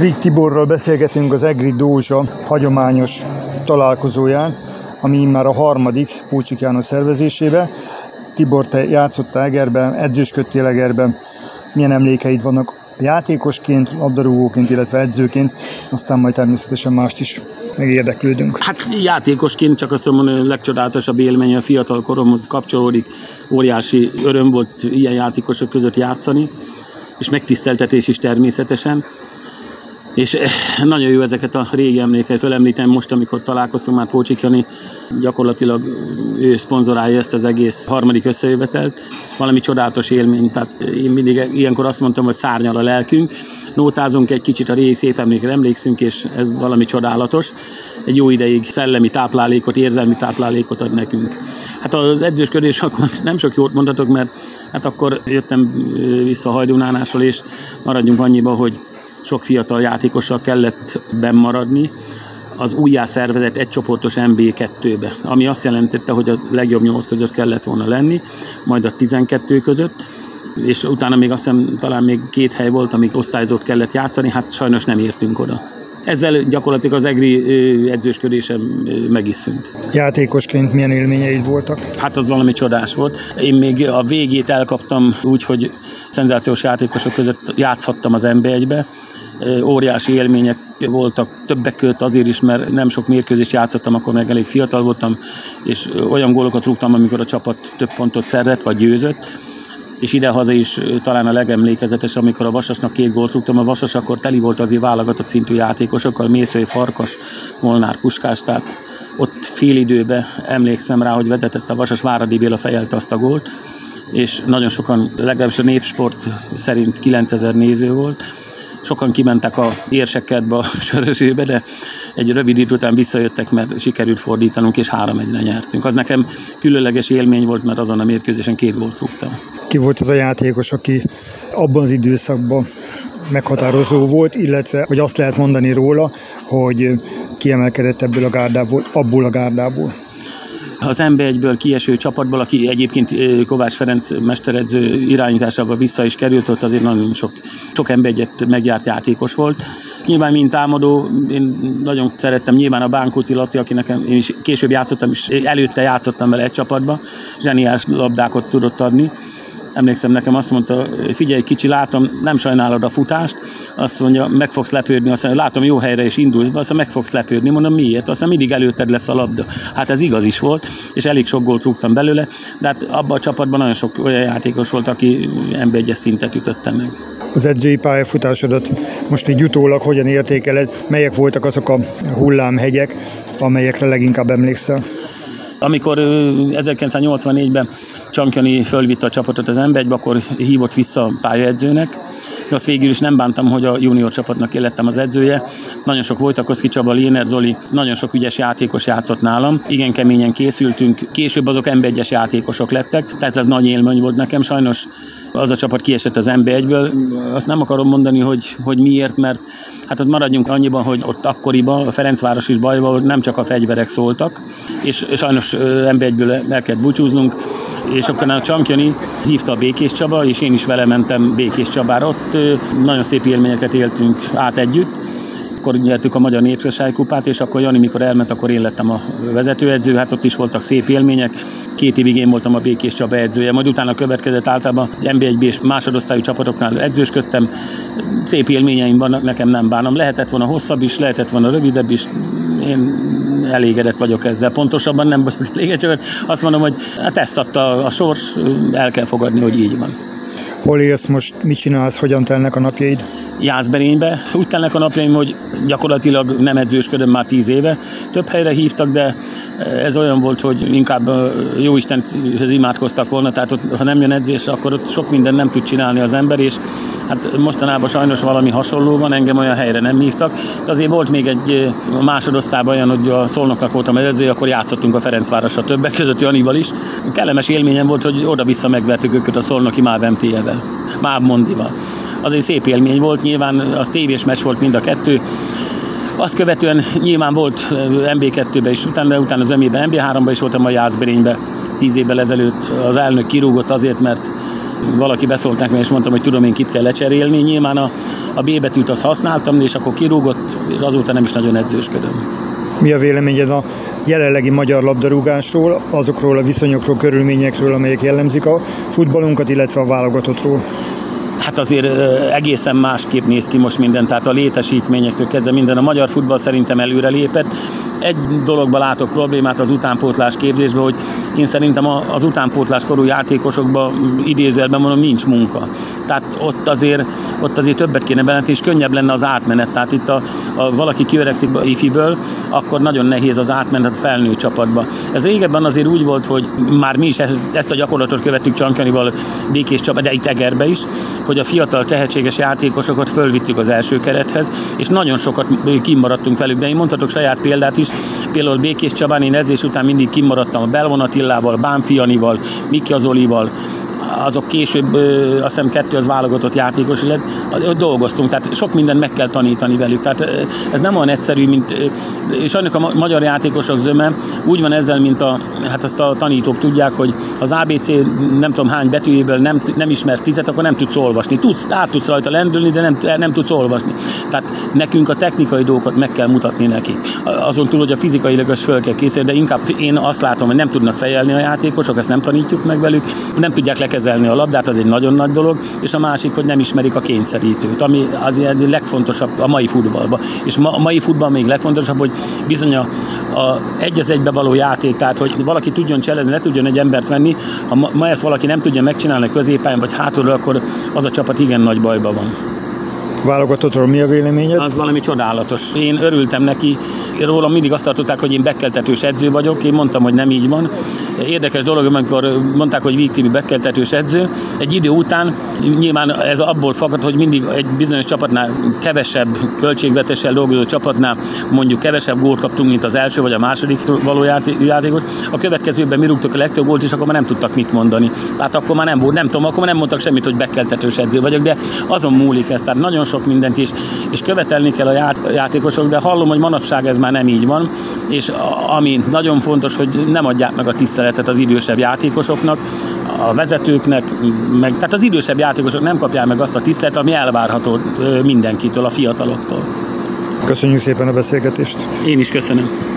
Vig Tiborral beszélgetünk az Egri Dózsa hagyományos találkozóján, ami már a harmadik Púcsik János szervezésébe. Tibor, te játszottál Egerben, edzősködtél Egerben. Milyen emlékeid vannak játékosként, labdarúgóként, illetve edzőként, aztán majd természetesen mást is megérdeklődünk. Hát játékosként csak azt hogy a legcsodálatosabb élmény a fiatal koromhoz kapcsolódik. Óriási öröm volt ilyen játékosok között játszani, és megtiszteltetés is természetesen. És eh, nagyon jó ezeket a régi emléket felemlítem most, amikor találkoztunk már Pócsik Jani, gyakorlatilag ő szponzorálja ezt az egész harmadik összejövetelt. Valami csodálatos élmény, tehát én mindig ilyenkor azt mondtam, hogy szárnyal a lelkünk, nótázunk egy kicsit a régi szép emlékre, emlékszünk, és ez valami csodálatos. Egy jó ideig szellemi táplálékot, érzelmi táplálékot ad nekünk. Hát az edzősködés akkor nem sok jót mondhatok, mert hát akkor jöttem vissza Hajdunánásról, és maradjunk annyiba, hogy sok fiatal játékossal kellett bennmaradni az újjászervezett egycsoportos MB2-be, ami azt jelentette, hogy a legjobb nyolc között kellett volna lenni, majd a 12 között, és utána még azt hiszem talán még két hely volt, amik osztályzót kellett játszani, hát sajnos nem értünk oda. Ezzel gyakorlatilag az EGRI edzősködésem meg is szűnt. Játékosként milyen élményeid voltak? Hát az valami csodás volt. Én még a végét elkaptam úgy, hogy szenzációs játékosok között játszhattam az NB1-be, óriási élmények voltak, többek között azért is, mert nem sok mérkőzést játszottam, akkor meg elég fiatal voltam, és olyan gólokat rúgtam, amikor a csapat több pontot szerzett, vagy győzött, és idehaza is talán a legemlékezetes, amikor a Vasasnak két gólt rúgtam, a Vasas akkor teli volt azért válogatott szintű játékosokkal, Mészői Farkas, Molnár Puskás, tehát ott fél időben emlékszem rá, hogy vezetett a Vasas, Váradi Béla fejelte azt a gólt, és nagyon sokan, legalábbis a népsport szerint 9000 néző volt, sokan kimentek a érsekkertbe a sörözőbe, de egy rövid idő után visszajöttek, mert sikerült fordítanunk, és három egyre nyertünk. Az nekem különleges élmény volt, mert azon a mérkőzésen két gólt rúgtam. Ki volt az a játékos, aki abban az időszakban meghatározó volt, illetve hogy azt lehet mondani róla, hogy kiemelkedett ebből a gárdából, abból a gárdából az MB1-ből kieső csapatból, aki egyébként Kovács Ferenc mesteredző irányításával vissza is került, ott azért nagyon sok, sok MB1-et megjárt játékos volt. Nyilván, mint támadó, én nagyon szerettem nyilván a Bánkóti Laci, aki nekem, én is később játszottam, és előtte játszottam vele egy csapatba, zseniás labdákat tudott adni emlékszem nekem azt mondta, figyelj kicsi, látom, nem sajnálod a futást, azt mondja, meg fogsz lepődni, azt mondja, látom jó helyre és indulsz be, azt mondja, meg fogsz lepődni, mondom, miért? Azt mondja, mindig előtted lesz a labda. Hát ez igaz is volt, és elég sok gólt rúgtam belőle, de hát abban a csapatban nagyon sok olyan játékos volt, aki ember egyes szintet ütötte meg. Az edzői pályafutásodat most így utólag hogyan értékeled? Melyek voltak azok a hullámhegyek, amelyekre leginkább emlékszel? Amikor 1984-ben Csankjani fölvitte a csapatot az ember, akkor hívott vissza a pályaedzőnek, de azt végül is nem bántam, hogy a junior csapatnak én az edzője. Nagyon sok Vojtakoszki Csaba, Léner Zoli, nagyon sok ügyes játékos játszott nálam. Igen keményen készültünk, később azok NB1-es játékosok lettek, tehát ez nagy élmény volt nekem. Sajnos az a csapat kiesett az NB1-ből. Azt nem akarom mondani, hogy, hogy miért, mert Hát ott maradjunk annyiban, hogy ott akkoriban a Ferencváros is bajban volt, nem csak a fegyverek szóltak, és sajnos ember el kellett búcsúznunk, és akkor a Csankjani hívta a Békés Csaba, és én is vele mentem Békés Csabára. Ott nagyon szép élményeket éltünk át együtt, akkor nyertük a Magyar Népközsági Kupát, és akkor Jani, mikor elment, akkor én lettem a vezetőedző, hát ott is voltak szép élmények. Két évig én voltam a Békés Csaba edzője, majd utána következett általában az NB1-B és másodosztályú csapatoknál edzősködtem. Szép élményeim vannak, nekem nem bánom. Lehetett volna hosszabb is, lehetett volna rövidebb is. Én elégedett vagyok ezzel. Pontosabban nem vagyok elégedett, csak azt mondom, hogy hát ezt adta a sors, el kell fogadni, hogy így van. Hol élsz most, mit csinálsz, hogyan telnek a napjaid? Jászberénybe. Úgy telnek a napjaim, hogy gyakorlatilag nem edzősködöm már tíz éve. Több helyre hívtak, de ez olyan volt, hogy inkább jó Istenhez imádkoztak volna, tehát ott, ha nem jön edzés, akkor ott sok minden nem tud csinálni az ember, és hát mostanában sajnos valami hasonló van, engem olyan helyre nem hívtak. De azért volt még egy másodosztában olyan, hogy a Szolnoknak voltam edző, akkor játszottunk a Ferencvárosra többek között Janival is. Kellemes élményem volt, hogy oda-vissza megvertük őket a Szolnoki Máv MT-vel, Máv Mondival. Az egy szép élmény volt, nyilván az tévés meccs volt mind a kettő, azt követően nyilván volt MB2-ben is, utána, utána az MB-ben, MB3-ban is voltam a Jászberényben tíz évvel ezelőtt. Az elnök kirúgott azért, mert valaki beszólt nekem, és mondtam, hogy tudom én kit kell lecserélni. Nyilván a a B betűt azt használtam, és akkor kirúgott, és azóta nem is nagyon edzősködöm. Mi a véleményed a jelenlegi magyar labdarúgásról, azokról a viszonyokról, körülményekről, amelyek jellemzik a futballunkat, illetve a válogatottról? Hát azért egészen másképp néz ki most minden, tehát a létesítményektől kezdve minden. A magyar futball szerintem előre lépett. Egy dologban látok problémát az utánpótlás képzésben, hogy én szerintem az utánpótlás korú játékosokban idézőjelben mondom, nincs munka. Tehát ott azért, ott azért többet kéne bennetni, és könnyebb lenne az átmenet. Tehát itt a, a valaki kiöregszik ifiből, akkor nagyon nehéz az átmenet a felnő csapatba. Ez régebben azért úgy volt, hogy már mi is ezt, ezt a gyakorlatot követtük Csankanival Békés csapat, de itt Egerbe is, hogy a fiatal tehetséges játékosokat fölvittük az első kerethez, és nagyon sokat kimaradtunk velük, de én mondhatok saját példát is, például Békés Csabán én után mindig kimaradtam a Belvonatillával, Bánfianival, Miki Azolival, azok később azt hiszem kettő az válogatott játékos ott dolgoztunk, tehát sok mindent meg kell tanítani velük. Tehát ez nem olyan egyszerű, mint, és annak a magyar játékosok zöme úgy van ezzel, mint a, hát azt a tanítók tudják, hogy az ABC nem tudom hány betűjéből nem, nem ismersz tizet, akkor nem tudsz olvasni. Tudsz, át tudsz rajta lendülni, de nem, nem tudsz olvasni. Tehát nekünk a technikai dolgokat meg kell mutatni nekik. Azon túl, hogy a fizikailag is föl kell készíteni, de inkább én azt látom, hogy nem tudnak fejelni a játékosok, ezt nem tanítjuk meg velük, nem tudják lekezelni a labdát, az egy nagyon nagy dolog, és a másik, hogy nem ismerik a kényszerítőt, ami az a legfontosabb a mai futballban. És ma, a mai futball még legfontosabb, hogy bizony a, a egy az egybe való játék, tehát hogy valaki tudjon cselezni, ne tudjon egy embert venni, ha ma, ma ezt valaki nem tudja megcsinálni középen vagy hátulról, akkor az a csapat igen nagy bajban van válogatottról mi a véleményed? Az valami csodálatos. Én örültem neki. Rólam mindig azt tartották, hogy én bekeltetős edző vagyok. Én mondtam, hogy nem így van. Érdekes dolog, amikor mondták, hogy Víg Tibi bekeltetős edző. Egy idő után nyilván ez abból fakad, hogy mindig egy bizonyos csapatnál kevesebb költségvetéssel dolgozó csapatnál mondjuk kevesebb gólt kaptunk, mint az első vagy a második való játékos. A következőben mi rúgtuk a legtöbb gólt, és akkor már nem tudtak mit mondani. Tehát akkor már nem volt, nem tudom, akkor már nem mondtak semmit, hogy bekeltetős edző vagyok, de azon múlik ez. Tehát nagyon sok mindent is, és követelni kell a játékosok, de hallom, hogy manapság ez már nem így van, és ami nagyon fontos, hogy nem adják meg a tiszteletet az idősebb játékosoknak, a vezetőknek, meg, tehát az idősebb játékosok nem kapják meg azt a tiszteletet, ami elvárható mindenkitől, a fiataloktól. Köszönjük szépen a beszélgetést! Én is köszönöm.